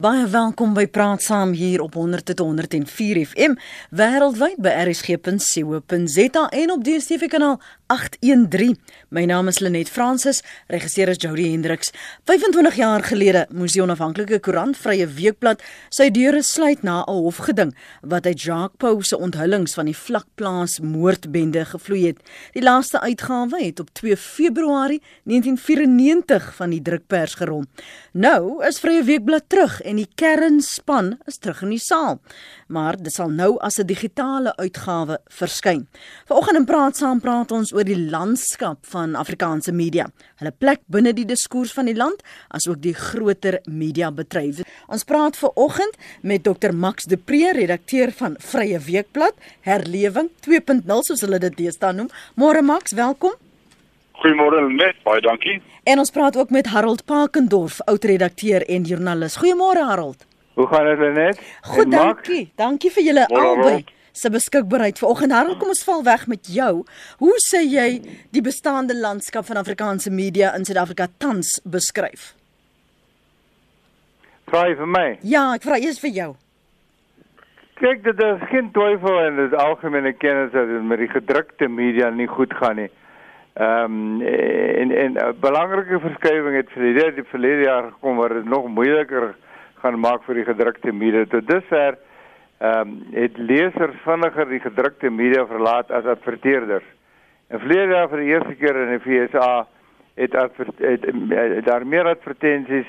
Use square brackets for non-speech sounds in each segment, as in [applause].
Baie welkom by Praat Saam hier op 100.104 FM wêreldwyd by rsg.co.za en op DStv kanaal 813. My naam is Lenet Fransis, regisseur is Jody Hendriks. 25 jaar gelede moes die onafhanklike koerant Vrye Weekblad sy deure sluit na 'n hofgeding wat uit Jacques Pau se onthullings van die vlakplaas moordbende gevloei het. Die laaste uitgawe het op 2 Februarie 1994 van die drukpers gerol. Nou is Vrye Weekblad terug en die kernspan is terug in die saal. Maar dit sal nou as 'n digitale uitgawe verskyn. Vanoggend in Praat Saam praat ons oor die landskap van Afrikaanse media, hulle plek binne die diskurs van die land, asook die groter media bedryf. Ons praat ver oggend met Dr Max de Pre, redakteur van Vrye Weekblad, Herlewing 2.0 soos hulle dit deesdae noem. Môre Max, welkom. Goeiemôre net, baie dankie. En ons praat ook met Harold Pakendorf, oud-redakteur en joernalis. Goeiemôre Harold. Hoe gaan dit net? Goed, dankie. Dankie vir julle albei. Se beskikbaarheid. Vanoggend Harold, kom ons val weg met jou. Hoe sê jy die bestaande landskap van Afrikaanse media in Suid-Afrika tans beskryf? Vra jy vir my? Ja, ek vra eers vir jou. Kyk, dit is geen twyfel en dit is algemene kennis dat dit met die gedrukte media nie goed gaan nie. Ehm um, en en 'n belangrike verskywing het vir die verlede jaar gekom waar dit nog moeiliker gaan maak vir die gedrukte media. Tot dusver ehm um, het lesers vinniger die gedrukte media verlaat as adverteerders. En vlede jaar vir die eerste keer in die FSA het, het, het, het daar meer advertensies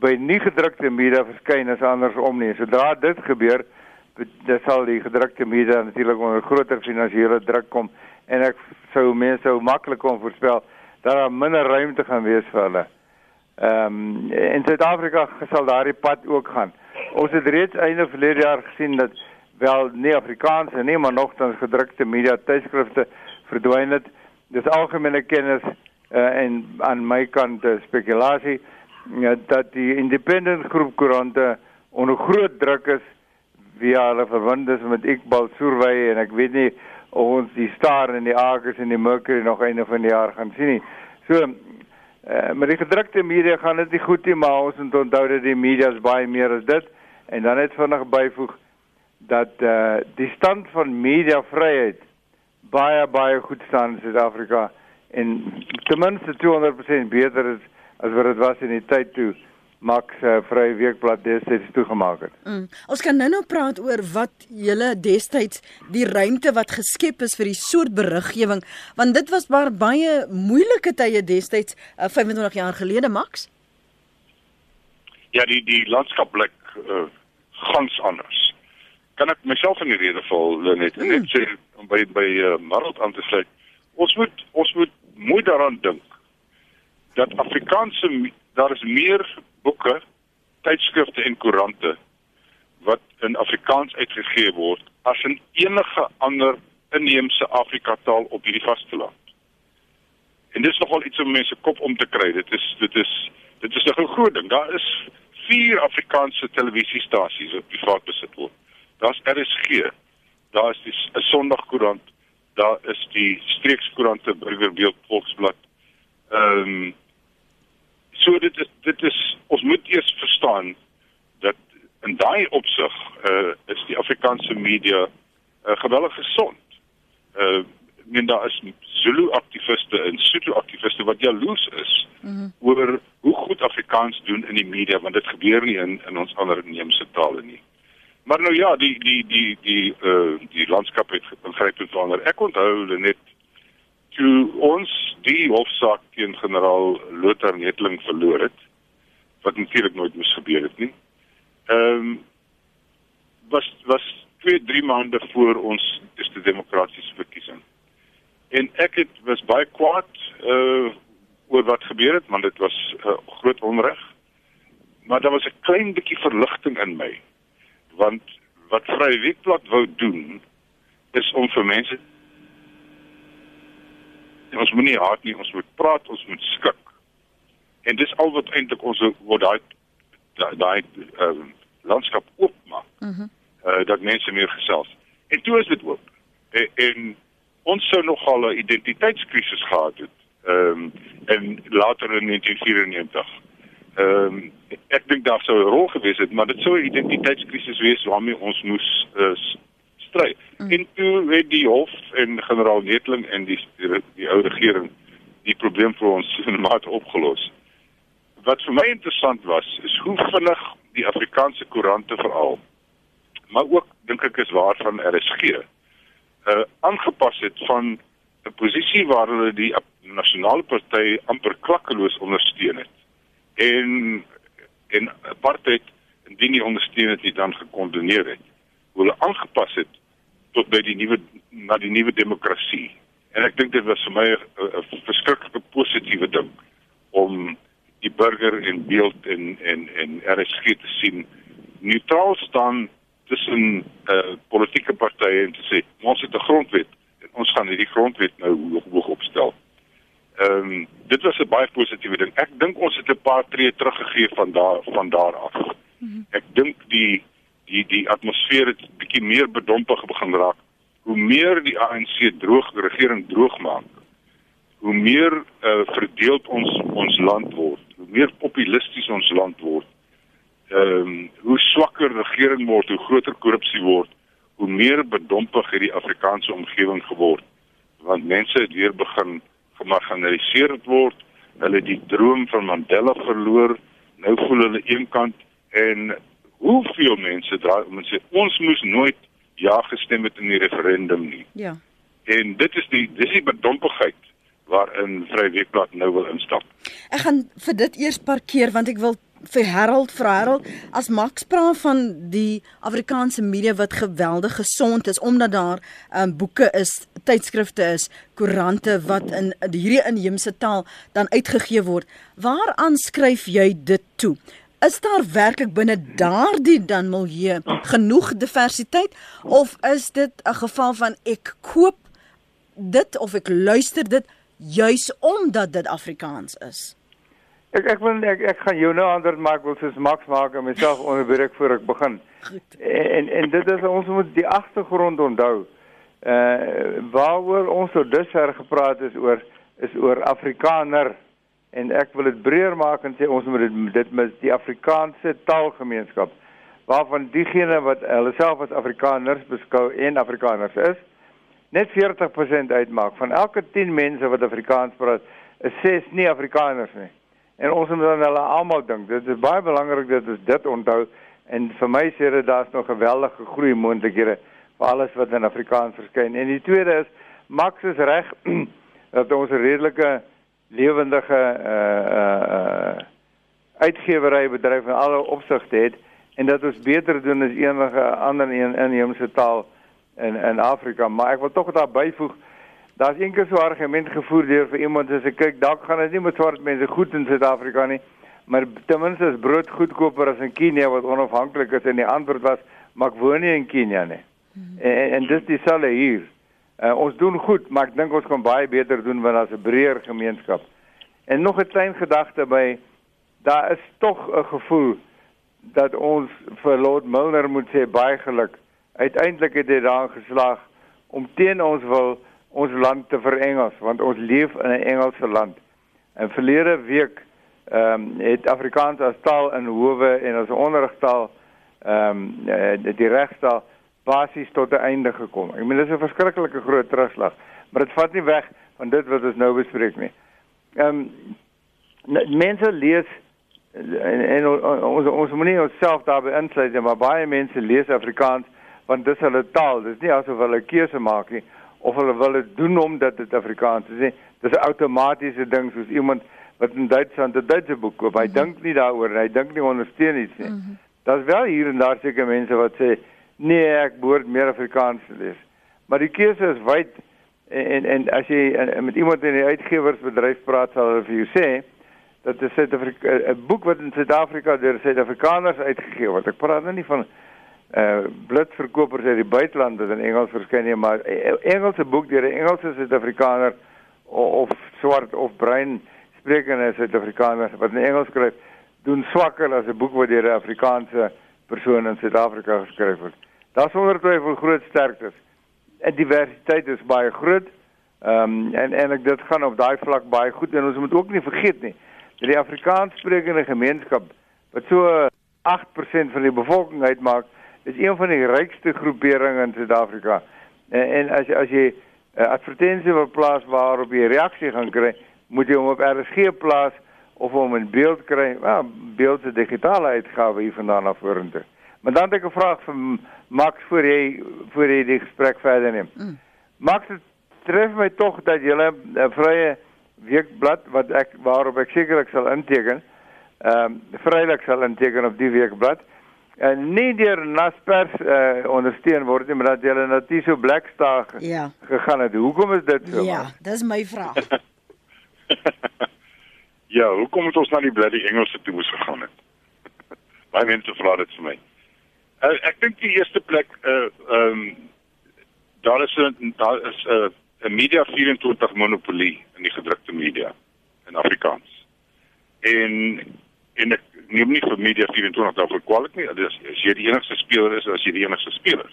by nie gedrukte media verskyn as andersom nie. Sodra dit gebeur, dan sal die gedrukte media natuurlik onder groter finansiële druk kom en ek sou mense sou maklik kon voorspel dat daar minder ruimte gaan wees vir hulle. Ehm um, in Suid-Afrika sal daardie pad ook gaan. Ons het reeds einde verlede jaar gesien dat wel nie Afrikaanse nie, maar nogtans gedrukte media tydskrifte verdwyn het. Dis algemene kennis uh, en aan my kant uh, spekulasie ja, dat die independent groep koerante onder groot druk is via hulle verbindes met Iqbal Soorwey en ek weet nie ons die Star en die Argus en die Mercury nog einde van die jaar gaan sien nie. So uh, met die gedrukte media gaan dit nie goed nie, maar ons moet onthou dat die media is baie meer as dit en dan net vinnig byvoeg dat uh, die stand van mediavryheid baie baie goed staan in Suid-Afrika en ten minste 200% beter is as wat dit was in die tyd toe Max uh, Vrye Weekblad destyds toegemaak het. Mm. Ons kan nou-nou praat oor wat julle destyds die ruimte wat geskep is vir die soort beriggewing want dit was maar baie moeilike tye destyds uh, 25 jaar gelede Max. Ja, die die landskap blik uh, gans anders. Kan ek myself in die rede val net mm. net sê om by by uh, Marot aan te sluit. Ons moet ons moet mooi daaraan dink dat Afrikaanse daar is meer boeke, tydskrifte en koerante wat in Afrikaans uitgegee word as in enige ander inheemse Afrika taal op hierdie vasteland. En dit is nogal iets om mense kop om te kry. Dit is dit is dit is 'n groot ding. Daar is vier Afrikaanse televisiestasies wat privaat besit word. Daar's RSG. Daar is die 'n Sondagkoerant. Daar is die streekskoerante Burgerbeeld Volksblad. Ehm um, so dit is dit is ons moet eers verstaan dat in daai opsig uh, is die Afrikaanse media uh, geweldig gesond. Uh men daar is Zulu aktiviste en Sotho aktiviste wat jaloers is mm -hmm. oor hoe goed Afrikaans doen in die media want dit gebeur nie in in ons ander inheemse tale nie. Maar nou ja, die die die die uh die landskap het begryp het verander. Ek onthou net toe ons die hofsaak teen generaal Lothar Netling verloor het wat natuurlik nooit moes gebeur het nie. Ehm um, was was 2 3 maande voor ons eerste demokratiese verkiesing en ek het was baie kwaad uh oor wat gebeur het want dit was 'n uh, groot onreg maar daar was 'n klein bietjie verligting in my want wat Vrye Weekblad wou doen is om vir mense ons moenie haat nie ons moet praat ons moet skik en dis al wat eintlik ons word daai daai uh, landskap oopmaak mhm mm uh, dat mense meer gesels en toe is dit oop en, en ons sou nogal 'n identiteitskrisis gehad het. Ehm um, en later in 1994. Ehm um, ek dink daar sou 'n rol gewees het, maar dit sou 'n identiteitskrisis wees waarmee ons moes uh, stry. Mm. En toe het die hof en generaal Netling en die die, die ou regering die probleem vir ons [laughs] in mate opgelos. Wat vir my interessant was, is hoe vinnig die Afrikaanse koerante veral maar ook dink ek is waar van RSG uh aangepas het van 'n posisie waar hulle die nasionale party amper klakkeloos ondersteun het en en apartheid indien nie ondersteun het nie dan gekondoneer het hoe hulle aangepas het tot by die nuwe na die nuwe demokrasie en ek dink dit was vir my 'n verskriklike positiewe ding om die burger in beeld en en en RSG te sien neutraal staan tussen uh, politieke partye en te sê ons het 'n grondwet en ons gaan hierdie grondwet nou hoog, hoog opstel. Ehm um, dit was 'n baie positiewe ding. Ek dink ons het 'n paar tree teruggegee van daar van daar af. -hmm. Ek dink die die die atmosfeer het bietjie meer bedompig begin raak. Hoe meer die ANC droog die regering droog maak, hoe meer uh, verdeeld ons ons land word, hoe meer populisties ons land word ehm um, hoe swakker regering word, hoe groter korrupsie word, hoe meer bedompig het die Afrikaanse omgewing geword. Want mense het weer begin gemarginaliseer word. Hulle die droom van Mandela verloor. Nou voel hulle eenkant en hoeveel mense draai om sê ons moes nooit ja gestem het in die referendum nie. Ja. En dit is die dis die bedompigheid waarin Vryweekblad nou wil instap. Ek gaan vir dit eers parkeer want ek wil vir Harold vir Harold as Max praat van die Afrikaanse media wat geweldig gesond is omdat daar um, boeke is, tydskrifte is, koerante wat in hierdie inheemse taal dan uitgegee word. Waaraan skryf jy dit toe? Is daar werklik binne daardie dan milieu genoeg diversiteit of is dit 'n geval van ek koop dit of ek luister dit juis omdat dit Afrikaans is? Ek ek wil ek, ek gaan jou nou antwoord maak wil soos Max maak en myself [laughs] onderbreek voor ek begin. En en dit is ons moet die agtergrond onthou. Uh waaroor ons tot dusver gepraat is oor is oor Afrikaner en ek wil dit breër maak en sê ons moet dit dit mis die Afrikaanse taalgemeenskap waarvan diegene wat hulle self as Afrikaners beskou en Afrikaners is net 40% uitmaak van elke 10 mense wat Afrikaans praat is 6 nie Afrikaners nie en ons moet dan hulle almal dink. Dit is baie belangrik dat ons dit onthou en vir my sê dit daar's nog geweldige groei moontlikhede vir alles wat in Afrikaans verskyn. En die tweede is Max is reg [clears throat] dat ons 'n redelike lewendige uh uh uitgewery bedryf in alle opsigte het en dat ons beter doen as enige ander een inheemse taal in in Afrika, maar ek wil tog daar byvoeg Daar's eendag so 'n argument gevoer deur vir iemand as ek kyk, dalk gaan dit nie met swart mense goed in Suid-Afrika nie, maar ten minste is brood goedkoper as in Kenia wat onafhanklik is en die antwoord was, maar ek woon nie in Kenia nie. Hmm. En, en dis dieselfde hier. Uh, ons doen goed, maar ek dink ons kan baie beter doen want daar's 'n breër gemeenskap. En nog 'n klein gedagte by daar is tog 'n gevoel dat ons vir Lord Milner moet sê baie geluk. Uiteindelik het hy daar geslaag om teen ons wil ons land te verengels want ons leef in 'n Engelse land. En verlede week ehm um, het Afrikaans as taal in howe en as onderrigtaal ehm um, die regstaal basies tot 'n einde gekom. Ek meen dis 'n verskriklike groot terugslag, maar dit vat nie weg van dit wat ons nou bespreek nie. Ehm um, mense lees en, en ons ons moet nie onsself daarbey insluit nie, maar baie mense lees Afrikaans want dis hulle taal. Dis nie asof hulle keuse maak nie of hulle wil dit doen omdat dit Afrikaans is nie. Dis 'n outomatiese ding soos iemand wat in Duitsland 'n Duitse boek koop. Hy mm -hmm. dink nie daaroor nie. Hy dink nie ondersteun iets nie. Mm -hmm. Daar's wel hier en daar seker mense wat sê nee, ek behoort meer Afrikaans te lees. Maar die keuse is wyd en, en en as jy en, met iemand in die uitgewersbedryf praat sal hulle vir jou sê dat dit 'n boek wat in Suid-Afrika deur Suid-Afrikaners uitgegee word. Ek praat nou nie van uh blitsverkopers uit die buiteland wat in Engels verskyn nie, maar e, Engelse boek deur 'n Engelse Suid-Afrikaner of swart of bruin sprekende Suid-Afrikaner wat in Engels skryf, doen swakker as 'n boek wat deur 'n Afrikaanse persoon in Suid-Afrika geskryf word. Daar's sonder twyfel groot sterktes. En diversiteit is baie groot. Ehm um, en en ek dit gaan op daai vlak baie goed en ons moet ook nie vergeet nie die Afrikaanssprekende gemeenskap wat so 8% van die bevolking uitmaak, is een van die rykste groeperinge in Suid-Afrika. En, en as as jy uh, advertensie wil plaas waarop jy reaksie gaan kry, moet jy hom op RSG plaas of hom in beeld kry. Ja, beeld se digitale uitgawe hier vandaan af vorentoe. Maar dan het ek 'n vraag vir Max voor jy voor jy die gesprek verder neem. Mm. Max, dit tref my tog dat jy 'n uh, vrye weekblad wat ek waarop ek sekerlik sal inteken, ehm um, vrylik sal inteken op die weekblad en nie deur Naspers uh, ondersteun word nie, maar dat hulle net so Blackstar ja. gegaan het. Hoekom is dit so? Ja, dis my vraag. [laughs] ja, hoekom het ons na die bloody Engelse toe moes gegaan het? [laughs] Baie mense vra dit vir my. Uh, ek dink die eerste plek uh ehm um, daar is daar is 'n uh, 'n media 24 monopolie in die gedrukte media in Afrikaans. En en ek neem nie vir media 24 daarvoor kwaliteit nie. Dit is as jy die enigste speler is, as jy die enigste speler.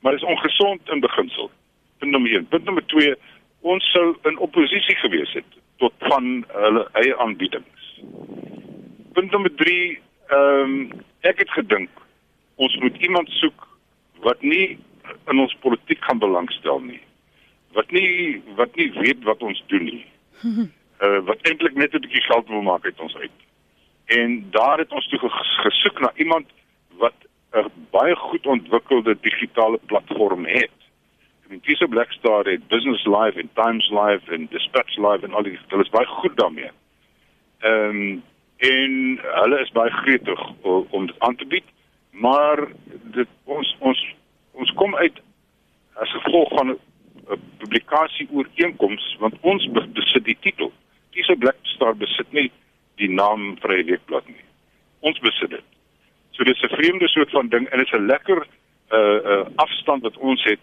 Maar dit is ongesond in beginsel. Punt nommer 1. Punt nommer 2, ons sou in oppositie gewees het tot van hulle eie aanbiedings. Punt nommer 3, ehm um, ek het gedink ons moet iemand soek wat nie in ons politiek gaan belangstel nie. Wat nie wat nie weet wat ons doen nie. [laughs] Uh, wat eintlik net 'n bietjie geld wil maak uit ons uit. En daar het ons toe gesoek na iemand wat 'n baie goed ontwikkelde digitale platform het. I mean, Tisa Blackstar het Business Live en Times Live en Dispatch Live en al die hulle is baie goed daarmee. Ehm um, en hulle is baie gretig om dit aan te bied, maar dit ons ons ons kom uit as gevolg van 'n publikasie ooreenkoms want ons besit die titel. Tisa Blackstar besit nie die naam Vrye Weekblad nie. Ons besit dit. So dis 'n vreemde soort van ding en dit is 'n lekker uh uh afstand wat ons het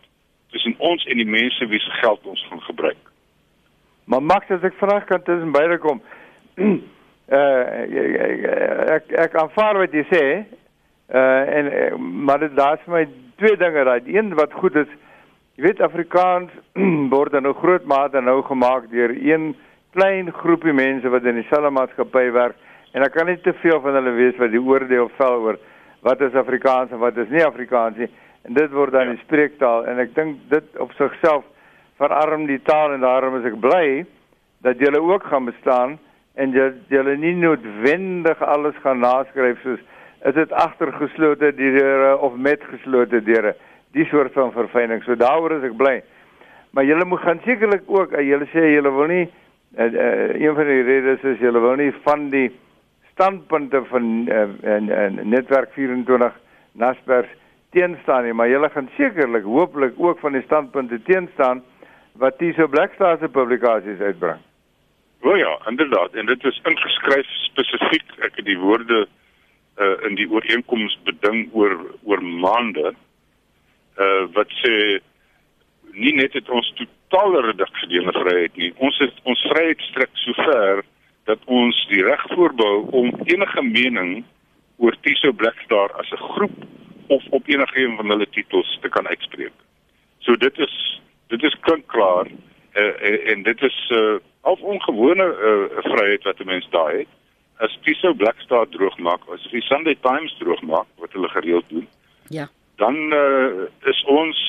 tussen ons en die mense wie se geld ons gaan gebruik. Maar Max, as ek vra kan tussen beide kom. [clears throat] uh ek ek aanvaar wat jy sê. Uh en maar dit daar's vir my twee dinge daai. Een wat goed is, jy weet Afrikaans [clears throat] word nou groot mate nou gemaak deur een klein groepie mense wat in dieselfde maatskappy werk en ek kan nie te veel van hulle weet wat die oordeel vel oor wat is Afrikaans en wat is nie Afrikaans nie en dit word dan ja. die spreektaal en ek dink dit op sigself verarm die taal en daarom is ek bly dat julle ook gaan bestaan en dat julle nie noodwendig alles gaan naskryf soos is dit agtergeslote deure of met geslote deure die soort van verfyning so daaroor is ek bly. Maar julle moet gaan sekerlik ook julle sê julle wil nie en uh, een van die redes is julle wil nie van die standpunte van uh, en, en netwerk 24 Naspers teenstaan nie, maar julle gaan sekerlik hooplik ook van die standpunte teenstaan wat Tiso Blackstar se publikasies uitbring. O ja, inderdaad, en dit is ingeskryf spesifiek ek het die woorde uh, in die ooreenkoms beding oor oor maande uh, wat sê nie net het ons totale redaksionele vryheid nie. Ons het ons vryheid strek so ver dat ons die reg voorbou om enige mening oor Tiso Blackstar as 'n groep of op enige een van hulle titels te kan uitspreek. So dit is dit is klaar uh, en dit is 'n uh, al ongewone uh, vryheid wat 'n mens daai het. As Tiso Blackstar droog maak, as die Sunday Times droog maak wat hulle gereeld doen. Ja. Dan uh, is ons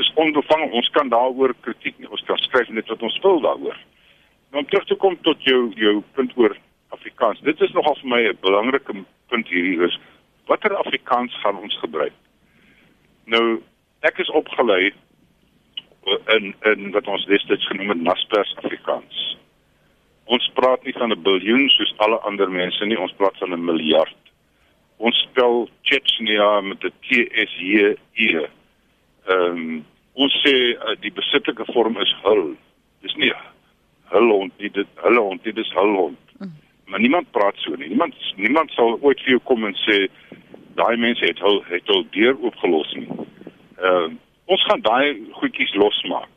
is onbevange. Ons kan daaroor kritiek nie. Ons kan skryf net wat ons wil daaroor. Nou om terug te kom tot jou jou punt oor Afrikaans. Dit is nogal vir my 'n belangrike punt hierdie is watter Afrikaans gaan ons gebruik? Nou ek is opgelei in in wat ons destyds genoem het Naspers Afrikaans. Ons praat nie van 'n biljoen soos alle ander mense nie, ons praat van 'n miljard. Ons spel Chechnya met 'n T S J E. Ehm um, ons sê uh, die besittelike vorm is hul. Dis nie hul hond nie, dit hulle hond, dit is hul hond. Mm. Maar niemand praat so nie. Niemand niemand sal ooit vir jou kom en sê daai mense het hul het hul deur oopgelos nie. Ehm uh, ons gaan daai goedjies losmaak.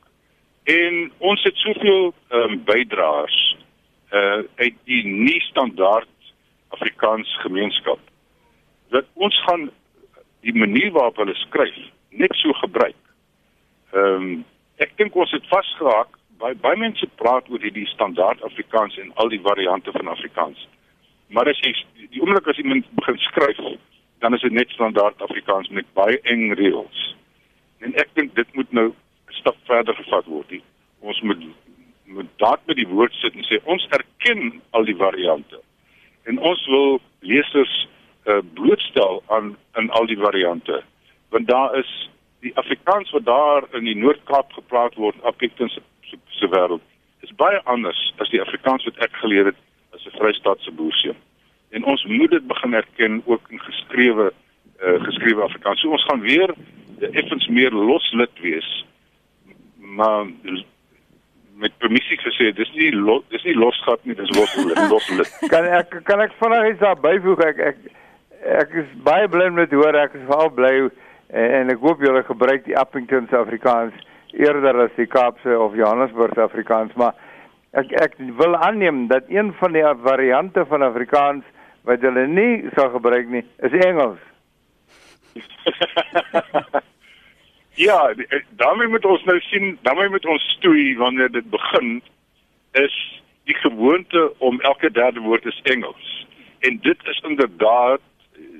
En ons het soveel ehm um, bydraers uh uit die nie standaard Afrikaans gemeenskap. Dat ons gaan die manier waarop hulle skryf net so gebruik. Ehm um, ek dink ons het vasgeraak baie baie mense praat oor hierdie standaard Afrikaans en al die variante van Afrikaans. Maar as jy die oomblik as iemand begin skryf, dan is dit net standaard Afrikaans met baie eng reëls. En ek dink dit moet nou 'n stap verder gevat word. Die, met die woord sit en sê ons erken al die variante. En ons wil lesers uh, blootstel aan in al die variante. Want daar is die Afrikaans wat daar in die Noord-Kaap gepraat word, Appington se se wêreld, is baie anders as die Afrikaans wat ek geleer het as 'n Vrystaatse boerseun. En ons moet dit begin erken ook in geskrewe uh, geskrewe Afrikaans. So ons gaan weer effens meer loslid wees. Maar met permissie gesê, dis nie lo, dis nie losgat nie, dis loslid, loslid. [laughs] kan ek kan ek vanaand iets daar byvoeg? Ek ek ek is baie bly te hoor. Ek is veral bly en, en ek hoop julle gebruik die Appington se Afrikaans eerder as die Kaapse of Johannesburg Afrikaans, maar ek ek wil aanneem dat een van die variante van Afrikaans wat hulle nie sal gebruik nie, is Engels. [laughs] ja, eh, daarmee moet ons nou sien, daarmee moet ons stoei wanneer dit begin is die gewoonte om elke derde woord is Engels. En dit is inderdaad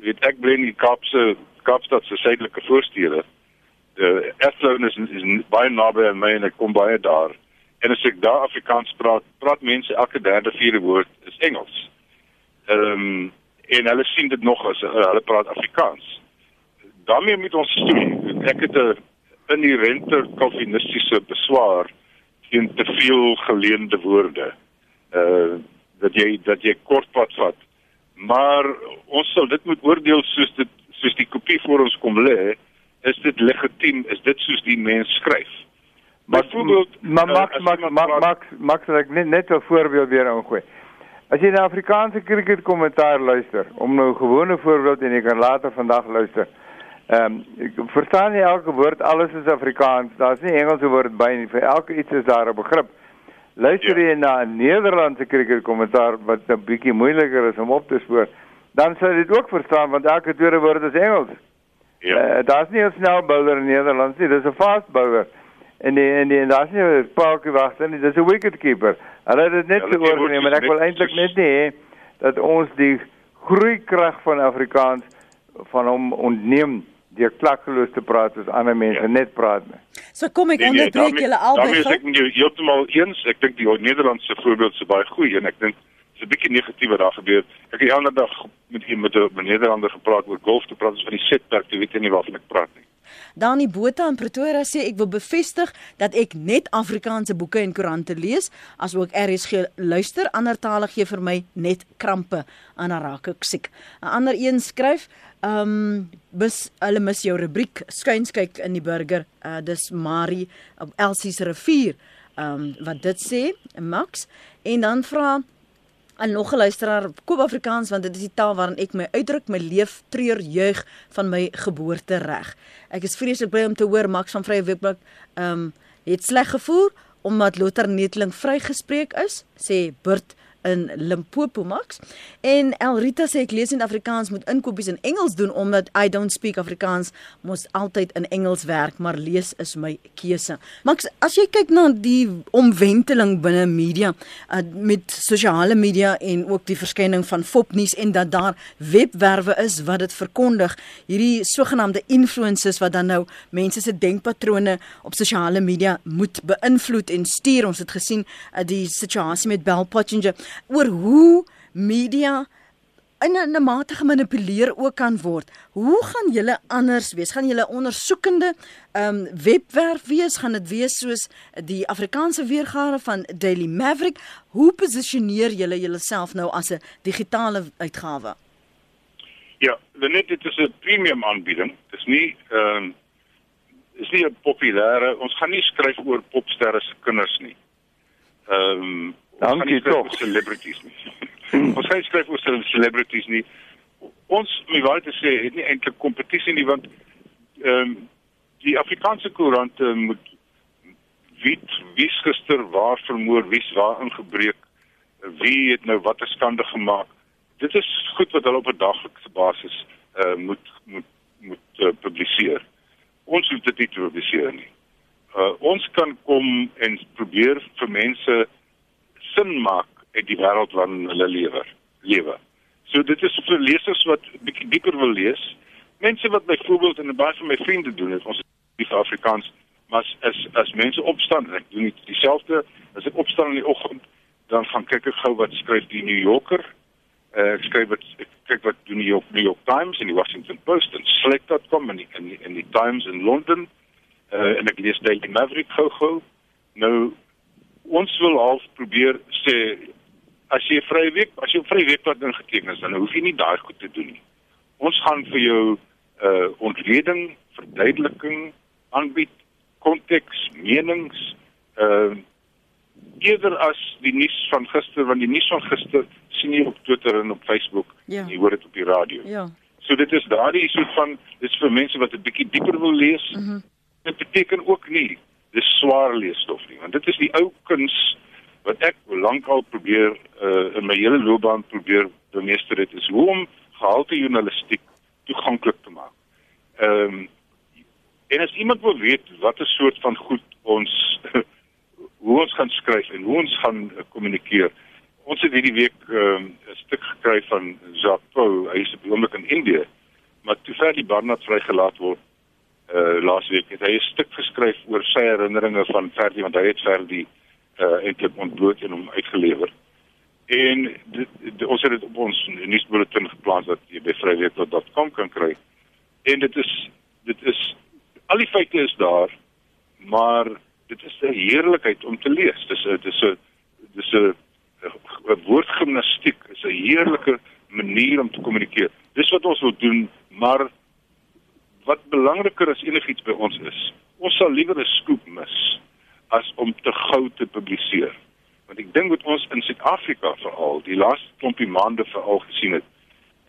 weet ek bly in die Kaapse Kaapstad se suidelike voorstede. Die Erfloon is, is baie naby aan my en ek kom baie daar. En as ek daar Afrikaans praat, praat mense elke derde vierde woord is Engels. Ehm um, en hulle sien dit nog as uh, hulle praat Afrikaans. Daarmee moet ons stoei. Ek het 'n inherente kalvinistiese beswaar teen te veel geleende woorde. Uh dat jy dat jy kortpad vat. Maar ons sal dit moet oordeel soos dit soos die kopie voor ons kom lê, is dit legitiem? Is dit soos die mens skryf? Byvoorbeeld, maar Max Max Max Max Max ek net net 'n voorbeeld weer ingooi. As jy na Afrikaanse cricket kommentaar luister, om nou 'n gewone voorbeeld en jy kan later vandag luister. Ehm um, verstaan jy elke woord, alles is Afrikaans. Daar's nie Engelse woord by nie. Vir elke iets is daar 'n begrip. Luister ja. jy na 'n Nederlandse cricket kommentaar wat 'n bietjie moeiliker is om op te spoor, dan sal jy dit ook verstaan want elke tweede woord is Engels. Ja. Uh, daar's nie 'n snel bowler in Nederland nie, dis 'n fast bowler. En die en die en daar's nie 'n paaltjie wagter nie, dis 'n wicket keeper. Hulle het dit net ja, oorgeneem en ek wil eintlik net nie hê dat ons die groeikrag van Afrikaans van hom ontneem deur klakkeloos te praat as ander mense ja. net praat nie. So kom ek nee, nee onderbreek julle albei. Dan is ek heeltemal eens. Ek dink die Nederlandse voorbeeld is baie goed en ek dink 'n bietjie negatief wat daar gebeur. Ek het die ander dag met iemand met 'n Nederlander gepraat oor golf te praat, ons van die setpark, jy weet nie waarvan ek praat nie. Dani Botha in Pretoria sê ek wil bevestig dat ek net Afrikaanse boeke en koerante lees, asook RSG luister, ander tale gee vir my net krampe aan raak ek siek. 'n Ander een skryf, ehm um, bis hulle mis jou rubriek skuinskyk in die burger, uh, dis Marie op Elsie se rivier. Ehm um, wat dit sê, Max en dan vra En nog 'n luisteraar, koop Afrikaans want dit is die taal waarin ek my uitdruk, my leef, treur, jeug van my geboorte reg. Ek is vreeslik bly om te hoor Max van Vrye Webblad ehm um, het sleg gevoel omdat Lothar Netling vrygespreek is, sê Burt in Limpopo Max. En Elrita sê ek lees in Afrikaans moet inkopies in Engels doen omdat I don't speak Afrikaans mos altyd in Engels werk, maar lees is my keuse. Max, as jy kyk na die omwenteling binne media uh, met sosiale media en ook die verskyning van fopnuus en dat daar webwerwe is wat dit verkondig, hierdie sogenaamde influencers wat dan nou mense se denkpatrone op sosiale media moet beïnvloed en stuur. Ons het gesien uh, die situasie met Bell Pottinger oor hoe media in 'n mate gemanipuleer ook kan word. Hoe gaan julle anders wees? Gaan julle ondersoekende ehm um, webwerf wees? Gaan dit wees soos die Afrikaanse weergawe van Daily Maverick? Hoe posisioneer julle julleself nou as 'n digitale uitgawe? Ja, net dit is 'n premium aanbieding. Dit is nie ehm um, is nie 'n populêre. Ons gaan nie skryf oor popsterre se kinders nie. Ehm um, Dankie tog. Celebrities nie. [laughs] ons sê skryf oor celebrities nie. Ons, my wou te sê, het nie eintlik kompetisie nie want ehm um, die Afrikaanse koerante moet weet wie gister waar vermoor, wie's waar ingebreek, wie het nou watter skande gemaak. Dit is goed wat hulle op 'n daglikse basis uh moet moet moet uh, publiseer. Ons hoef dit nie te publiseer nie. Uh ons kan kom en probeer vir mense sin maak uit die wêreld waarin hulle lewe. Lewe. So dit is vir lesers wat bietjie dieper wil lees. Mense wat byvoorbeeld in 'n baie van my vriende doen het, ons is Afrikaans, maar as as mense opstaan, ek doen dit dieselfde, as ek opstaan in die oggend, dan gaan kyk ek gou wat skryf die New Yorker. Uh, ek skryf wat ek kyk wat doen die New York, New York Times en die Washington Post en Slack.com en die, en die, en die Times in Londen. Uh, en ek lees Daily Maverick gou-gou. Nou ons wil half probeer sê as jy 'n vrye week, as jy 'n vrye week wat ingeteken is, dan hoef jy nie daai goed te doen nie. Ons gaan vir jou uh, ontleding, verduideliking aanbied, konteks, menings, uh, eerder as die nuus van gister, want die nuus van gister sien jy op Twitter en op Facebook, ja. jy hoor dit op die radio. Ja. So dit is daardie soort van dis vir mense wat 'n bietjie dieper wil lees. Mm dit beteken ook nie dis swaar leesstof nie, want dit is die ou kuns wat ek lankal probeer uh, in my hele loopbaan probeer bemeester het is hoe om gehalte journalistiek toeganklik te maak. Ehm um, en as iemand wil weet wat 'n soort van goed ons [laughs] hoe ons gaan skryf en hoe ons gaan uh, kommunikeer. Ons het hierdie week ehm, 'n um, stuk gekry van Jacques Pau, hy is op die oomblik in Indië, maar toe ver die Barnard vrygelaat word uh laasweek het hy 'n stuk geskryf oor sy herinneringe van Ferdi want hy het Ferdi uh eintlik ontbloot en hom uitgelewer. En dit, dit, ons het dit op ons nuusbulletin geplaas dat jy by vryweek.com kan kry. En dit is dit is al die feite is daar, maar dit is 'n heerlikheid om te lees. Dis dis 'n dis 'n woordgimnastiek, is 'n heerlike manier om te kommunikeer. Dis wat ons wil doen, maar wat belangriker as enigiets by ons is, ons sal liewer 'n skoop mis as om te gou te publiseer. Want ek dink wat ons in Suid-Afrika veral die laaste klompie maande veral gesien het,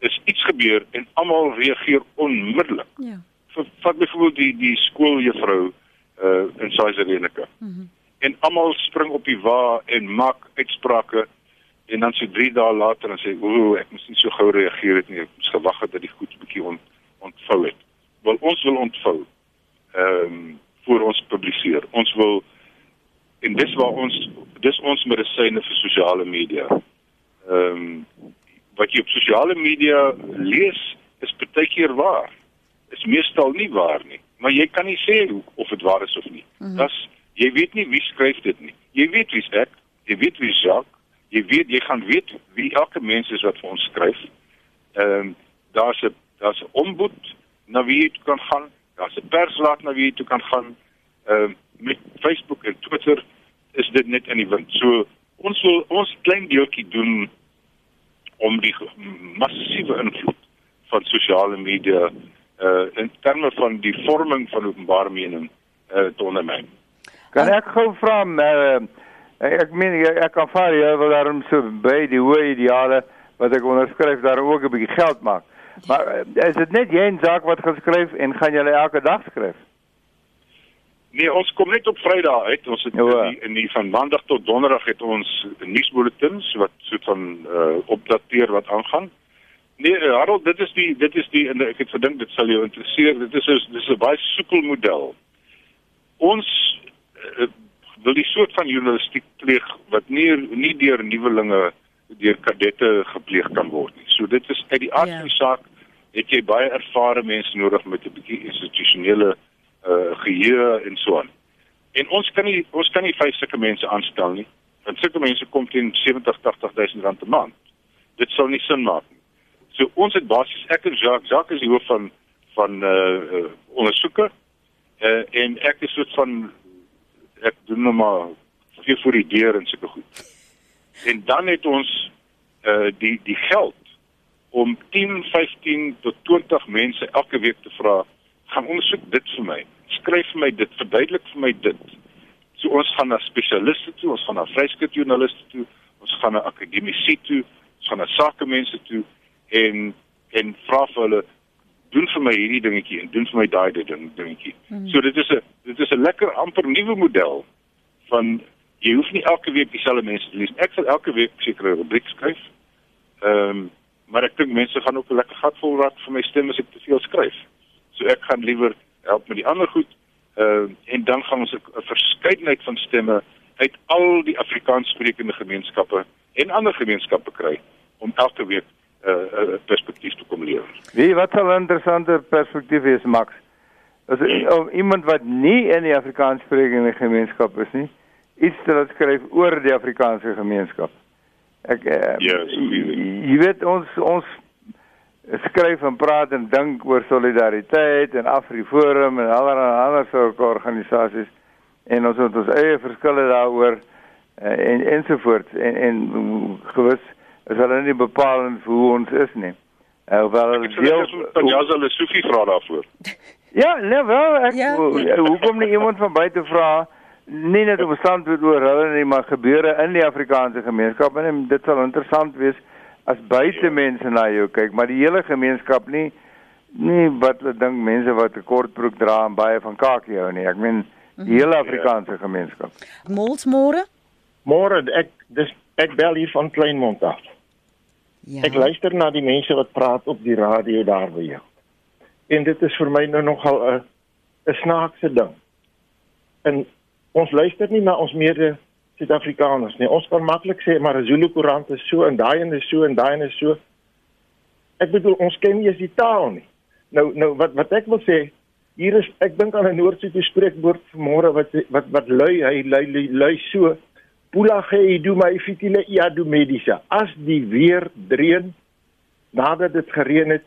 is iets gebeur en almal reageer onmiddellik. Ja. Vat byvoorbeeld die die skooljuffrou uh in Saizereeneke. Mhm. Mm en almal spring op die wa en maak uitsprake en dan so 3 dae later dan sê o, ek moes nie so gou reageer het nie. Ek moes gewag het dat die goed bietjie ont, ontvou het wil ons wil ontvou ehm um, voor ons publiseer. Ons wil en dis waar ons dis ons medisyne vir sosiale media. Ehm um, wat jy op sosiale media lees is baie keer waar. Is meestal nie waar nie, maar jy kan nie sê of dit waar is of nie. Mm -hmm. Das jy weet nie wie skryf dit nie. Jy weet wie's ek, jy weet wie's Jacques, jy weet jy gaan weet wie elke mens is wat vir ons skryf. Ehm um, daar's 'n daar's 'n ombud na wie jy kan gaan. Daar's 'n perslaat na wie jy toe kan gaan. Ehm uh, met Facebook en Twitter is dit net in die wind. So ons wil ons klein deeltjie doen om die massiewe invloed van sosiale media uh in terme van die vorming van openbare mening uh te ondermyn. Kan ek gou vra uh, ek meen ek, vir jou wil daarom so by die hoë ideale wat ek onderskryf daar ook 'n bietjie geld maak. Maar uh, is dit net jy en Jacques wat geskryf en gaan julle elke dag skryf? Nee, ons kom net op Vrydag uit. Ons het Ja. in die, in die van Maandag tot Donderdag het ons nuusbulletins wat so van uh opdateer wat aangaan. Nee, uh, Harold, dit is die dit is die en ek het gedink dit sal jou interesseer. Dit is is dis 'n baie soepel model. Ons uh, wil die soort van journalistiek pleeg wat nie nie deur nuwelinge deur kadette gepleeg kan word nie. So dit is uit die aard Ja. van die saak het jy baie ervare mense nodig met 'n bietjie institusionele uh geheue en so aan. En ons kan nie ons kan nie vyf sulke mense aanstel nie. Want sulke mense kom teen 70 80000 rand 'n maand. Dit sou nie sin maak nie. So ons het basies ek en Jacques, Jacques is die hoof van van uh, uh ondersoeke uh en ek is soort van ek doen nou maar vir voor die deur en sulke goed. En dan het ons uh die die geld om 10, 15 tot 20 mense elke week te vra, gaan ondersoek dit vir my. Skryf vir my dit, verduidelik vir my dit. So ons gaan na spesialiste toe, ons gaan na vryskutjoernaliste toe, ons gaan na akademici toe, ons gaan na sakemense toe en en vra vir hulle doen vir my hierdie dingetjie en doen vir my daai ding dingetjie. Hmm. So dit is 'n dit is 'n lekker amper nuwe model van jy hoef nie elke week dieselfde mense te lees. Ek sal elke week sekere rubriek skryf. Ehm um, maar ek dink mense gaan ook 'n lekker gat vol raak vir my stem as ek te veel skryf. So ek gaan liewer help met die ander goed. Ehm uh, en dan gaan ons 'n verskeidenheid van stemme uit al die Afrikaans sprekende gemeenskappe en ander gemeenskappe kry om elke week 'n uh, uh, perspektief te kom lewer. Wie wat 'n interessante perspektief is Max. [clears throat] As iemand wat nie in die Afrikaans sprekende gemeenskap is nie, iets te laat skryf oor die Afrikaanse gemeenskap. Ek uh, Ja, so jy weet ons ons skryf en praat en dink oor solidariteit en Afriforum en allerlei ander soort organisasies en ons het ons eie verskille daaroor uh, en ensovoorts en en gewis is hulle nie bepalend vir hoe ons is nie. Uh, wel sê deel van Jazza Lesofie vra daarvoor. Ja, nee wel, ek Ja. ja. hoekom nie iemand van buite vra nie net om standpunt oor hulle nie, maar gebeure in die Afrikaanse gemeenskap en dit sal interessant wees as buite mense na jou kyk, maar die hele gemeenskap nie nie wat hulle dink mense wat 'n kortbroek dra en baie van kakie hou nie. Ek meen die hele Afrikaanse gemeenskap. Molsmore? Môre ek dis ek bel hier van Kleinmond af. Ja. Ek luister na die mense wat praat op die radio daar by jou. En dit is vir my nou nogal 'n 'n snaakse ding. En ons luister nie na ons mede Suid-Afrikaners nie. Ons kan maklik sê maar 'n Zulu koerant is so en daai een is so en daai een is so. Ek bedoel ons ken nie eens die taal nie. Nou nou wat wat ek wil sê, hier is ek dink aan 'n Noordse spreekwoord vanmôre wat wat wat lui hy lui lui, lui so Pula ge do my fitile ja do medisa. As die weer dreun nadat dit gereën het,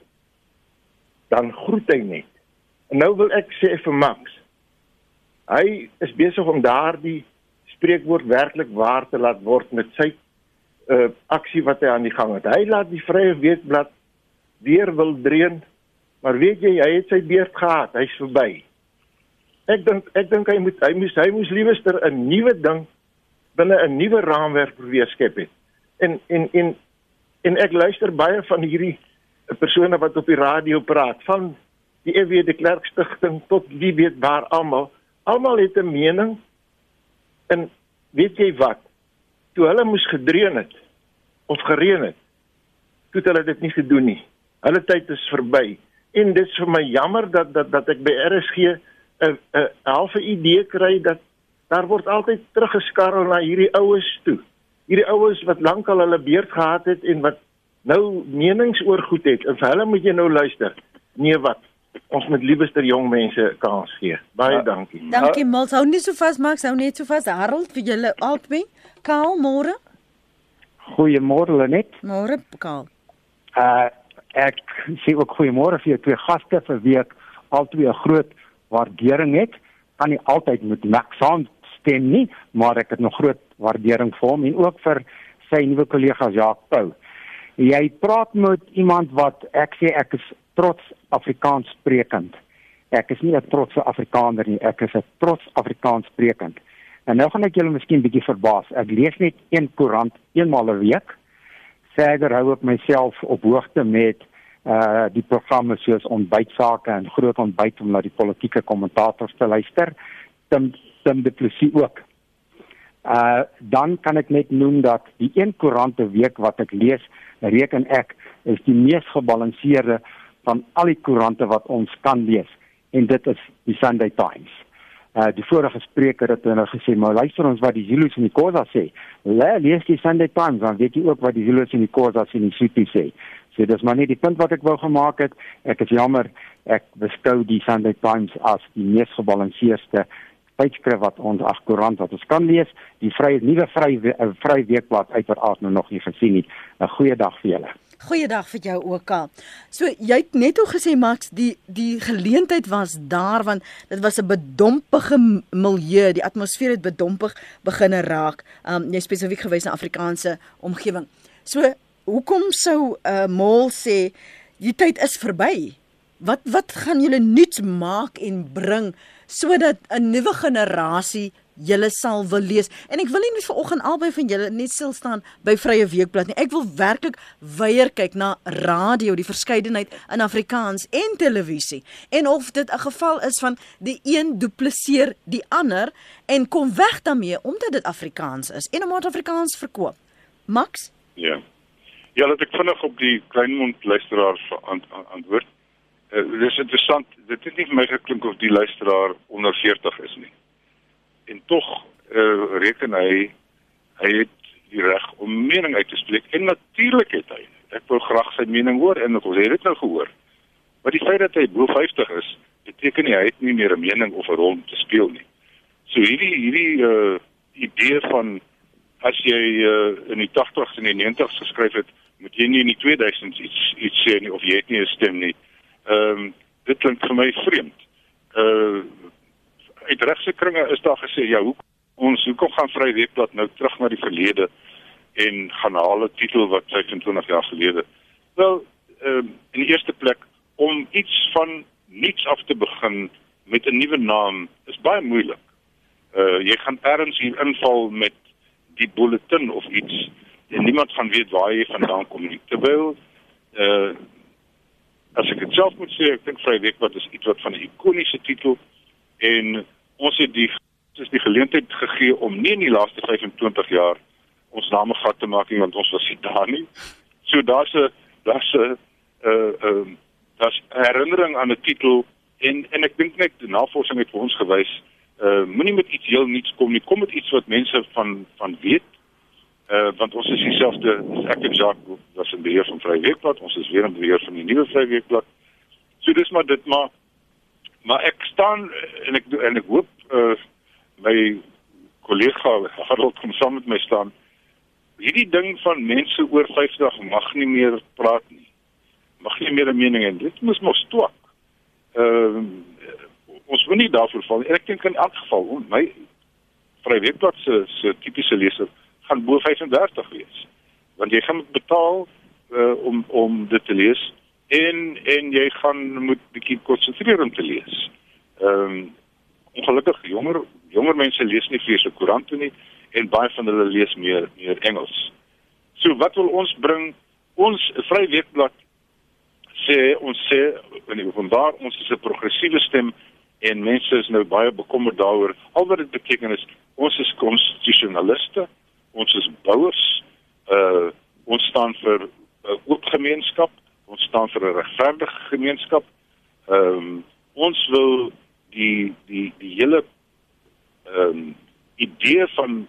dan groet hy net. En nou wil ek sê vir Max. Hy is besig om daardie spreekwoord werklik waar te laat word met sy uh aksie wat hy aan die gang het. Hy laat die Vrye Weekblad weer wil dreun, maar weet jy, hy het sy beurt gehad. Hy's verby. Ek dink ek dink hy moet hy moes hy moes liewerster 'n nuwe ding binne 'n nuwe raamwerk probeer skep het. En en en en ek luister baie van hierdie persone wat op die radio praat van die EW de Klerk stigting tot wie weet waar almal. Almal het 'n mening. En weet jy wat? Toe hulle moes gedreun het of gereën het, toe het hulle dit nie gedoen nie. Hulle tyd is verby. En dit is vir my jammer dat dat dat ek by RSG 'n 'n halfe idee kry dat daar word altyd teruggeskarrel na hierdie oues toe. Hierdie oues wat lankal hulle beurt gehad het en wat nou menings oor goed het. En vir hulle moet jy nou luister. Nee wat? Ons moet liewerster jong mense kans gee. Baie Ja. dankie. Dankie Mols. Hou nie so vas Max, hou net so vas. Harold vir julle albei. Kaal môre. Goeiemôre Lenet. Môre Kaal. Uh ek sê ook goeiemôre vir jou twee gaste vir wie ek albei 'n groot waardering het. Kan nie altyd met Max saamstem nie, maar ek het nog groot waardering vir hom en ook vir sy nuwe kollega Jacques Pau. Jy praat met iemand wat ek sê ek is trots Afrikaans sprekend. Ek is nie 'n trotse Afrikaner nie, ek is 'n trots Afrikaans sprekend. En nou gaan ek julle miskien bietjie verbaas. Ek lees net een koerant eenmal 'n week verder hou ek myself op hoogte met uh die programme soos ontbytsake en groot ontbyt om na die politieke kommentators te luister. Tim Tim de Plessis ook. Uh dan kan ek net noem dat die een koerant 'n week wat ek lees, reken ek is die mees gebalanseerde van al die koerante wat ons kan lees en dit is die Sunday Times. Uh die vorige spreker het nou gesê, maar luister ons wat die Zulus en die Khoza sê. Le, lees die Sunday Times dan weet jy ook wat die Zulus en die Khoza en die Sotho sê. So dis maar net die punt wat ek wou gemaak het. Ek is jammer ek beskou die Sunday Times as die mees gebalanseerde tydskrif wat ons ag koerant wat ons kan lees. Die vrye nuwe vry vry weekblad uiteraard nou nog nie gesien nie. 'n Goeie dag vir julle. Goeiedag vir jou ook Kaal. So jy het net ook gesê Max, die die geleentheid was daar want dit was 'n bedompige milieu, die atmosfeer het bedompig begine raak. Um jy spesifiek gewys na Afrikaanse omgewing. So hoekom sou 'n uh, mol sê die tyd is verby? Wat wat gaan julle nuuts maak en bring sodat 'n nuwe generasie julle sal wil lees. En ek wil nie net vanoggend albei van julle net stil staan by Vrye Weekblad nie. Ek wil werklik weier kyk na radio, die verskeidenheid in Afrikaans en televisie. En of dit 'n geval is van die een dupliseer die ander en kom weg daarmee omdat dit Afrikaans is en omdat Afrikaans verkoop. Max? Ja. Ja, laat ek vinnig op die kleinmond luisteraar ant, antwoord. Uh, dit is interessant. Dit het nie vir my geklink of die luisteraar onder 40 is nie. En tog uh, reken hy hy het die reg om mening uit te spreek en natuurlik het hy. Ek wil graag sy mening hoor en ons het dit nou gehoor. Maar die feit dat hy bo 50 is, beteken nie hy het nie meer 'n mening of 'n rol om te speel nie. So hierdie hierdie uh idee van as jy uh, in die 80s en die 90s geskryf het, moet jy nie in die 2000s iets iets sê nie of jy het nie 'n stem nie. Ehm um, dit klink vir my vreemd. Uh uit regse kringe is daar gesê ja, hoe ons hoekom gaan Vry Webblad nou terug na die verlede en gaan haal 'n titel wat 25 jaar gelede. Wel, ehm uh, in die eerste plek om iets van niks af te begin met 'n nuwe naam is baie moeilik. Uh jy gaan ergens hier inval met die bulletin of iets en niemand gaan weet waar jy vandaan kom nie. Terwyl uh as ek dit self moet sê, ek dink Vry Week wat is iets wat van 'n ikoniese titel en ons het die is die geleentheid gegee om nie in die laaste 25 jaar ons name gat te maak nie want ons was nie daar nie. So daar's 'n daar's 'n uh ehm uh, daar's herinnering aan 'n titel en en ek dink net die navorsing het vir ons gewys uh moenie met iets heel nuuts kom nie kom met iets wat mense van van weet uh want ons is dieselfde ek en Jacques was in beheer van Vryweekblad ons is weer in beheer van die nuwe Vryweekblad so dis maar dit maar maar ek staan en ek en ek hoop uh my kollega Harold kom saam met my staan hierdie ding van mense oor 50 mag nie meer praat nie mag nie meer 'n mening hê. Dit moet mos twak. Ehm uh, ons wil nie daarvoor val. Ek dink in elk geval on, my vrywilligblad se se tipiese leser gaan bo 35 wees. Want jy gaan betaal uh, om om dit te lees en en jy gaan moet bietjie konsentreer om te lees. Ehm um, ongelukkig jonger jonger mense lees nie vir se koerante nie en baie van hulle lees meer meer Engels. So wat wil ons bring? Ons Vryweekblad sê ons sê in die openbaar ons is 'n progressiewe stem en mense is nou baie bekommerd daaroor al wat dit beteken is ons is konstitusionaliste ons is bouers uh ons staan vir 'n uh, oop gemeenskap ons staan vir 'n regverdige gemeenskap. Ehm um, ons wil die die die hele ehm um, idee van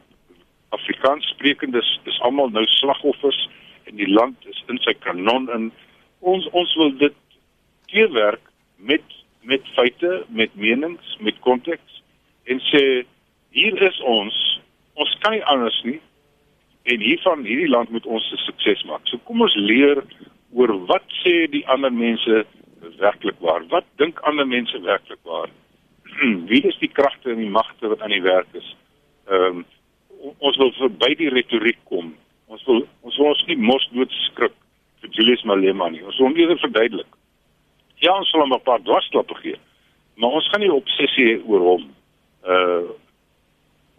Afrikaans sprekendes is almal nou slagoffers en die land is in sy kanon in. Ons ons wil dit teewerk met met feite, met menings, met konteks en sê hier is ons, ons kan nie anders nie. En hiervan hierdie land moet ons 'n sukses maak. So kom ons leer oor wat sê die ander mense werklik waar? Wat dink ander mense werklik waar? [clears throat] Wie is die kragte en die magte wat aan die werk is? Ehm um, ons wil verby die retoriek kom. Ons wil ons wil ons nie mos dood skrik vir Julius Malema nie. Ons wil hom eerder verduidelik. Ja, ons sal hom 'n paar dwarsklappe gee. Maar ons gaan nie obsessie oor hom uh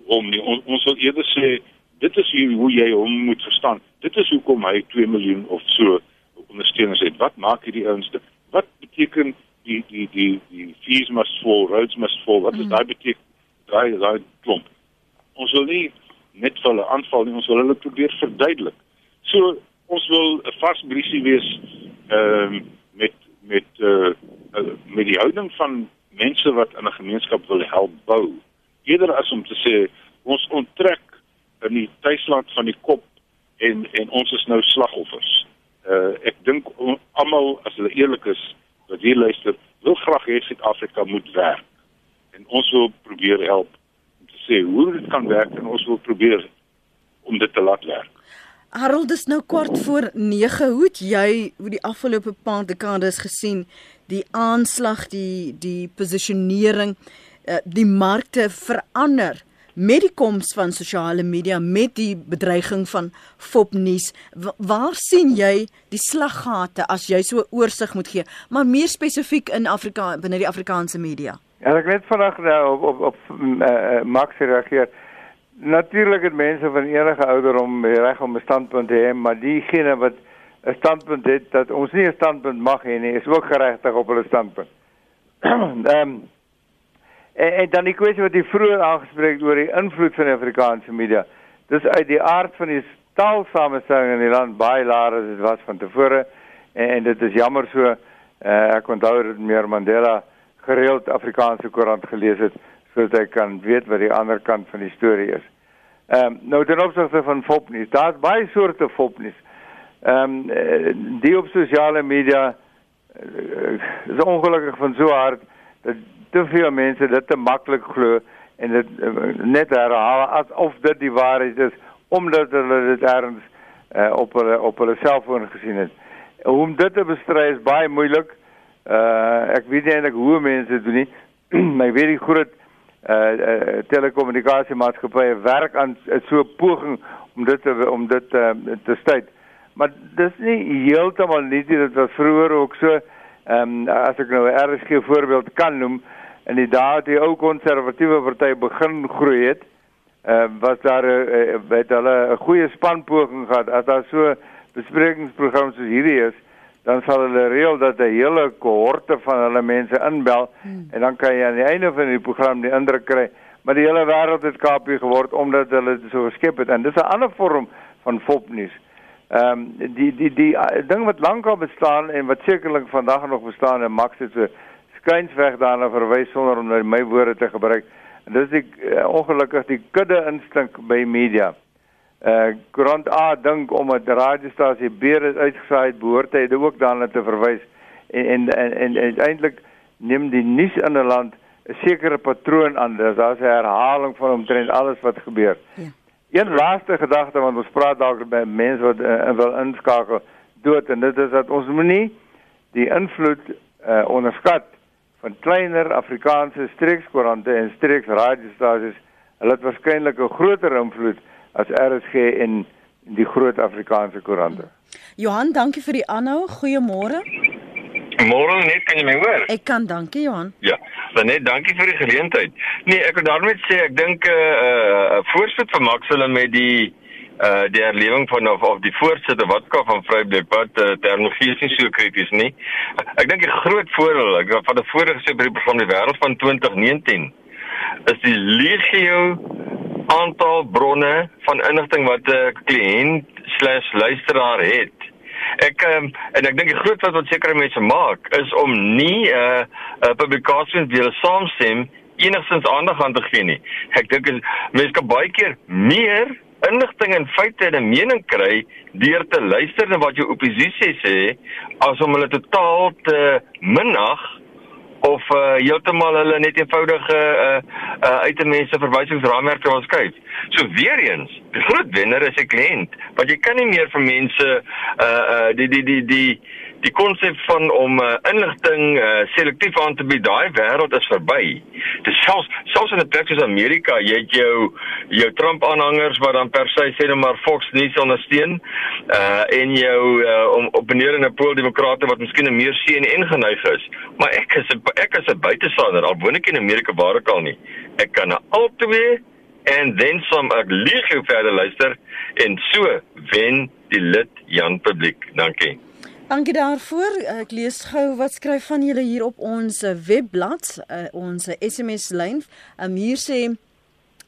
hom nie. On, ons wil eerder sê dit is hoe jy hom moet verstaan. Dit is hoekom hy 2 miljoen of so ondersteuners het. Wat maak hierdie ouens dit? Wat beteken die die die die fees must fall, roads must fall. Wat is mm. daai beteken? Daai daai klomp. Ons wil nie net vir hulle aanval nie, ons wil hulle probeer verduidelik. So ons wil 'n vars briesie wees ehm uh, met met uh, uh met die houding van mense wat in 'n gemeenskap wil help bou. Eerder as om te sê ons onttrek in die tuisland van die kop en en ons is nou slagoffers. Uh ek dink almal as hulle eerlik is wat hier luister, wil graag hê Suid-Afrika moet werk. En ons wil probeer help om te sê hoe dit kan werk en ons wil probeer om dit te laat werk. Harold dis nou kwart voor 9. Hoe het jy hoe die afgelope paar dekades gesien die aanslag, die die posisionering, uh, die markte verander met die koms van sosiale media, met die bedreiging van fopnuus. Waar sien jy die slaggate as jy so 'n oorsig moet gee, maar meer spesifiek in Afrika binne die Afrikaanse media? Ja, ek net vanaand nou op op, op uh, Max reageer. Natuurlik het mense van enige ouderdom reg om 'n standpunt te hê, maar diegene wat 'n standpunt het dat ons nie 'n standpunt mag hê nie, is ook geregtig op hulle standpunt. [clears throat] Ehm um, en, en dan die kwessie wat jy vroeër aangespreek oor die invloed van die Afrikaanse media. Dis uit die aard van die taalsamestelling in die land baie laer as dit was van tevore en, en dit is jammer so uh, ek onthou dat meer Mandela gereeld Afrikaanse koerant gelees het sodat hy kan weet wat die ander kant van die storie is. Ehm um, nou ten opsigte van fopnuus, daar's baie soorte fopnuus. Ehm um, die op sosiale media uh, is ongelukkig van so hard dat te veel mense dit te maklik glo en dit uh, net herhaal asof dit die waarheid is omdat hulle dit erns uh, op hulle op hulle selfoon gesien het. Om dit te bestry is baie moeilik. Uh ek weet nie eintlik hoe mense dit doen nie. [clears throat] maar weet die groot uh, uh telekommunikasiemaatskappye werk aan uh, so 'n poging om dit te om dit uh, te stuit. Maar dis nie heeltemal nie dit was vroeër ook so. Ehm um, as ek nou 'n RSG voorbeeld kan noem in die dae het die ou konservatiewe party begin groei het. Ehm uh, was daar 'n uh, het hulle 'n goeie spanpoging gehad as daar so besprekingsprogram soos hierdie is dan sal hulle reël dat 'n hele kohorte van hulle mense inbel hmm. en dan kan jy aan die einde van die program die indruk kry maar die hele wêreld het kapie geword omdat hulle dit so geskep het en dis 'n ander vorm van fopnuus. Ehm um, die die die, uh, ding wat lankal bestaan en wat sekerlik vandag nog bestaan en Max het so skuinsweg daarna verwys sonder om my woorde te gebruik. Dis die uh, ongelukkig die kudde instink by media uh Grond A dink om 'n radiostasie beer is uitgesaai behoort hy ook daarna te verwys en en en, en, en eintlik neem die nuus in 'n land 'n sekere patroon aan daar's 'n herhaling van omtrent alles wat gebeur. Ja. Een laaste gedagte want ons praat dalk by mense wat uh, wil inskakel dood en dit is dat ons moenie die invloed uh onderskat van kleiner Afrikaanse streekskoerante en streeksradiostasies. Hulle het waarskynlik 'n groter invloed as RSG en die groot Afrikaanse koerante. Johan, dankie vir die aanhou. Goeiemôre. Môre net kan jy my hoor? Ek kan, dankie Johan. Ja. Dan net dankie vir die geleentheid. Nee, ek wil daarmee sê ek dink 'n uh, uh, voorsit vir Maxwell met die uh die herlewing van of, of die voorsitter wat kan van Vryburg wat uh, terminologie is nie so krities nie. Ek dink die groot voordeel ek van die vorige sê by die program die wêreld van 2019 is die legio aantal bronne van inligting wat 'n kliënt/luisteraar het. Ek um, en ek dink die groot wat wat sekere mense maak is om nie 'n uh, 'n publikasie wat hulle saamstem enigstens aandag aan te gee nie. Ek dink mense kan baie keer meer inligting en feite en 'n mening kry deur te luister na wat jou oppositie sê as om hulle totaal te minag of uh, heeltemal hulle net eenvoudige uh, uh, uit 'n mense verwysingsraamwerke wil skryf. So weer eens, die groot wenner is 'n kliënt, want jy kan nie meer vir mense uh uh die die die die die konsep van om uh, inligting uh, selektief aan te bied, daai wêreld is verby. Dit selfs selfs in 'n plek soos Amerika, jy het jou jou Trump aanhangers wat dan per se sê net maar Fox News ondersteun, uh en jou uh, om opponerende pool demokrate wat miskien meer CNN geneig is. Maar ek is ek is 'n buitestander al woon ek in Amerika waar ek al nie. Ek kan na albei en dan som ek lieg jou verder luister en so wen die lid Jan publiek. Dankie. Dankie daarvoor. Ek lees gou wat skryf van julle hier op ons webblad, uh, ons SMS lyn. Um, hier sê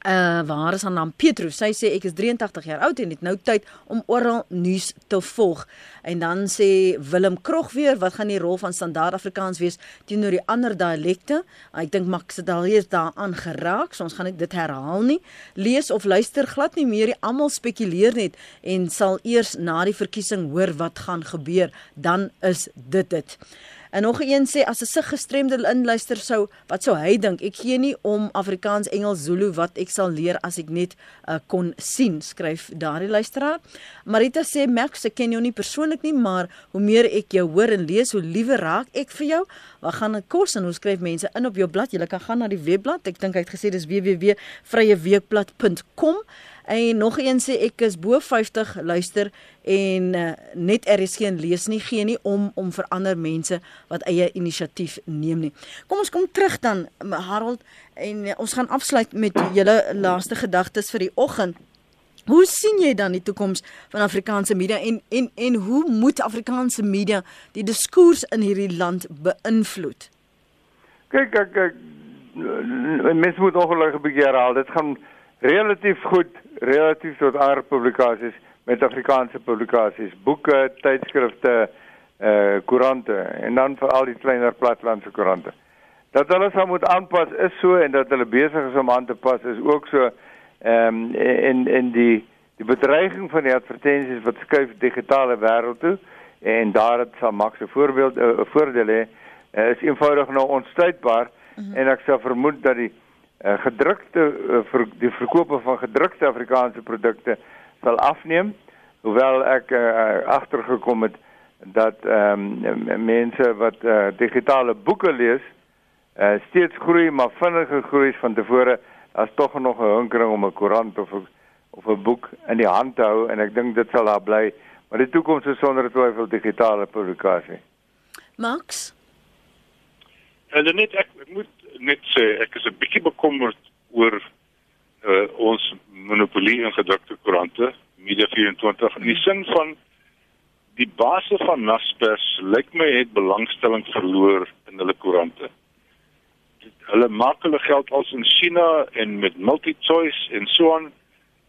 Uh waar is haar naam? Petro. Sy sê ek is 83 jaar oud en het nou tyd om oral nuus te volg. En dan sê Willem Krog weer, wat gaan die rol van standaard Afrikaans wees teenoor die ander dialekte? Ek dink Max het al eers daaraan geraak, so ons gaan dit herhaal nie. Lees of luister glad nie meer, almal spekuleer net en sal eers na die verkiesing hoor wat gaan gebeur, dan is dit dit. En nog een sê as 'n sig gestremde inluister sou, wat sou hy dink? Ek gee nie om Afrikaans, Engels, Zulu wat ek sal leer as ek net uh, kon sien, skryf daardie luisteraar. Marita sê Max, ek ken jou nie persoonlik nie, maar hoe meer ek jou hoor en lees, hoe liewer raak ek vir jou. Wat gaan dit kos en hoe skryf mense in op jou blad? Jy kan gaan na die webblad. Ek dink hy het gesê dis www.vryeweekblad.com. En nog een sê ek is bo 50 luister en uh, net er is geen lees nie gee nie om om vir ander mense wat eie inisiatief neem nie. Kom ons kom terug dan Harold en uh, ons gaan afsluit met julle laaste gedagtes vir die oggend. Hoe sien jy dan die toekoms van Afrikaanse media en en en hoe moet Afrikaanse media die diskurs in hierdie land beïnvloed? Kyk ek, ek mens moet ongelukkig 'n bietjie herhaal. Dit gaan relatief goed relatief tot ander publikasies met Afrikaanse publikasies, boeke, tydskrifte, eh uh, koerante en dan vir al die kleiner platlandse koerante. dat hulle sal moet aanpas is so en dat hulle besig is om aan te pas is ook so ehm um, in in die die bedreiging van die advertensies wat skuif digitale wêreld toe en daar het sal Max 'n voorbeeld 'n uh, voordeel hê uh, is eenvoudig nou onstuitbaar mm -hmm. en ek sou vermoed dat die uh, gedrukte uh, ver, die verkope van gedrukte Afrikaanse produkte sal afneem hoewel ek uh, agtergekom het dat ehm um, mense wat uh, digitale boeke lees uh, steeds groei maar vinniger groei van tevore as tog nog 'n hinkering om 'n koerant of 'n of 'n boek in die hand te hou en ek dink dit sal daar bly maar die toekoms is sonder twyfel digitale publikasie. Max? Hulle net ek, ek moet net sê ek is 'n bietjie bekommerd oor uh, ons monopolie in gedrukte koerante Media 24 in die sin van die basis van Naspers lyk my het belangstelling verloor in hulle koerante. Hulle maak hulle geld als in China en met MultiChoice en so aan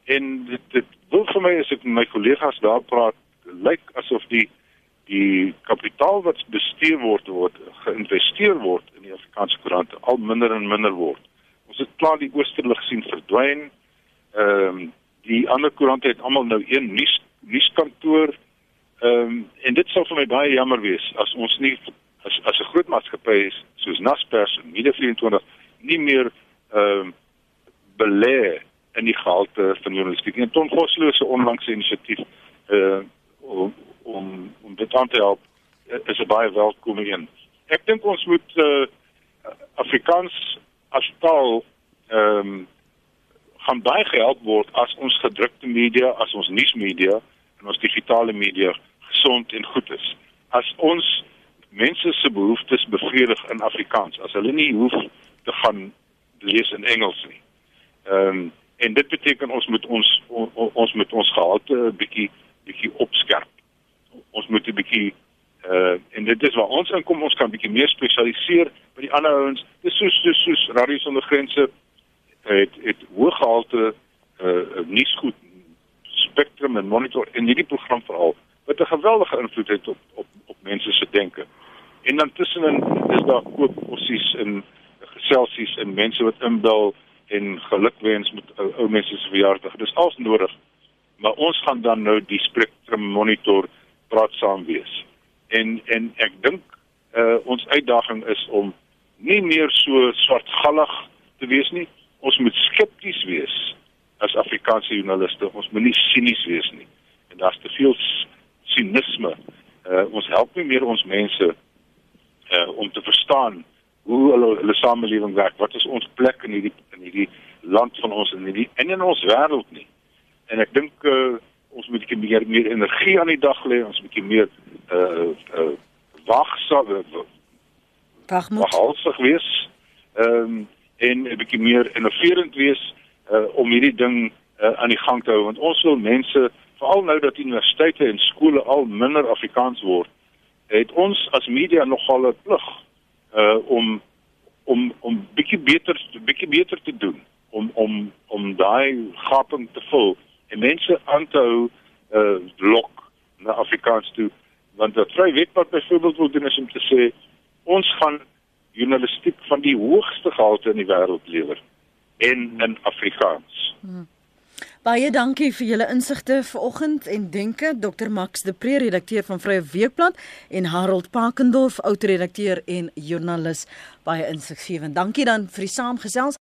en dit dit wil vir my as ek met my kollegas daar praat lyk asof die die kapitaal wat bestuur word word geïnvesteer word in die Afrikaanse koerante al minder en minder word. Ons het klaar die oosterlig sien verdwyn. Ehm um, die ander koerante het almal nou een nuus nuuskantoor Ehm um, en dit sou vir my baie jammer wees as ons nie as as 'n groot maatskappy soos Naspers en Media 24 nie meer ehm um, belê in die gehalte van journalistiek. En Ton Vosloo se onlangse inisiatief eh uh, om om dit aan te help eh, is 'n baie welkome een. Ek dink ons moet uh, Afrikaans as taal ehm um, gaan baie gehelp word as ons gedrukte media, as ons nuusmedia en ons digitale media gesond en goed is. As ons mense se behoeftes bevredig in Afrikaans, as hulle nie hoef te gaan lees in Engels nie. Ehm um, en dit beteken ons moet ons on, ons moet ons gehalte 'n bietjie bietjie opskerp. Ons moet 'n bietjie uh en dit is waar ons inkom, ons kan bietjie meer spesialiseer by die ander ouens. Dis soos soos soos Radio Sonder Grense het het hoë gehalte uh nuus goed spektrum en monitor in hierdie program veral wat 'n geweldige invloed het op op op mense se denke. En dan tussenin is daar ook ossies en geselsies en mense wat inbel en gelukwens met ou, ou mense se verjaardag. Dis alles nodig. Maar ons gaan dan nou die spektrum monitor praat saam wees. En en ek dink uh ons uitdaging is om nie meer so swartgallig te wees nie. Ons moet skepties wees as Afrikaanse joernaliste. Ons moenie sinies wees nie. En daar's te veel sinisme. Uh, ons help nie meer ons mense uh, om te verstaan hoe hulle hulle samelewing werk. Wat is ons plek in hierdie in hierdie land van ons in die en in ons wêreld nie. En ek dink uh, ons moet 'n bietjie meer meer energie aan die dag lê, ons moet 'n bietjie meer uh uh wagsaam waghalsig wees. Ehm um, en 'n bietjie meer innoverend wees uh om hierdie ding uh, aan die gang te hou want ons wil mense veral nou dat universiteite en skole al minder Afrikaans word, het ons as media nogal 'n plig uh om om om bietjie beter bietjie beter te doen om om om daai gaping te vul en mense aan te hou uh lok na Afrikaans toe want wat vry wetpad byvoorbeeld wil doen is om te sê ons gaan journalistiek van die hoogste gehalte in die wêreld lewer en in Afrikaans. Hmm. Baie dankie vir julle insigte vanoggend en denke Dr Max de Pre redakteur van Vrye Weekblad en Harold Pakendorf oud redakteur en joernalis baie insiggewend. Dankie dan vir die saamgesels.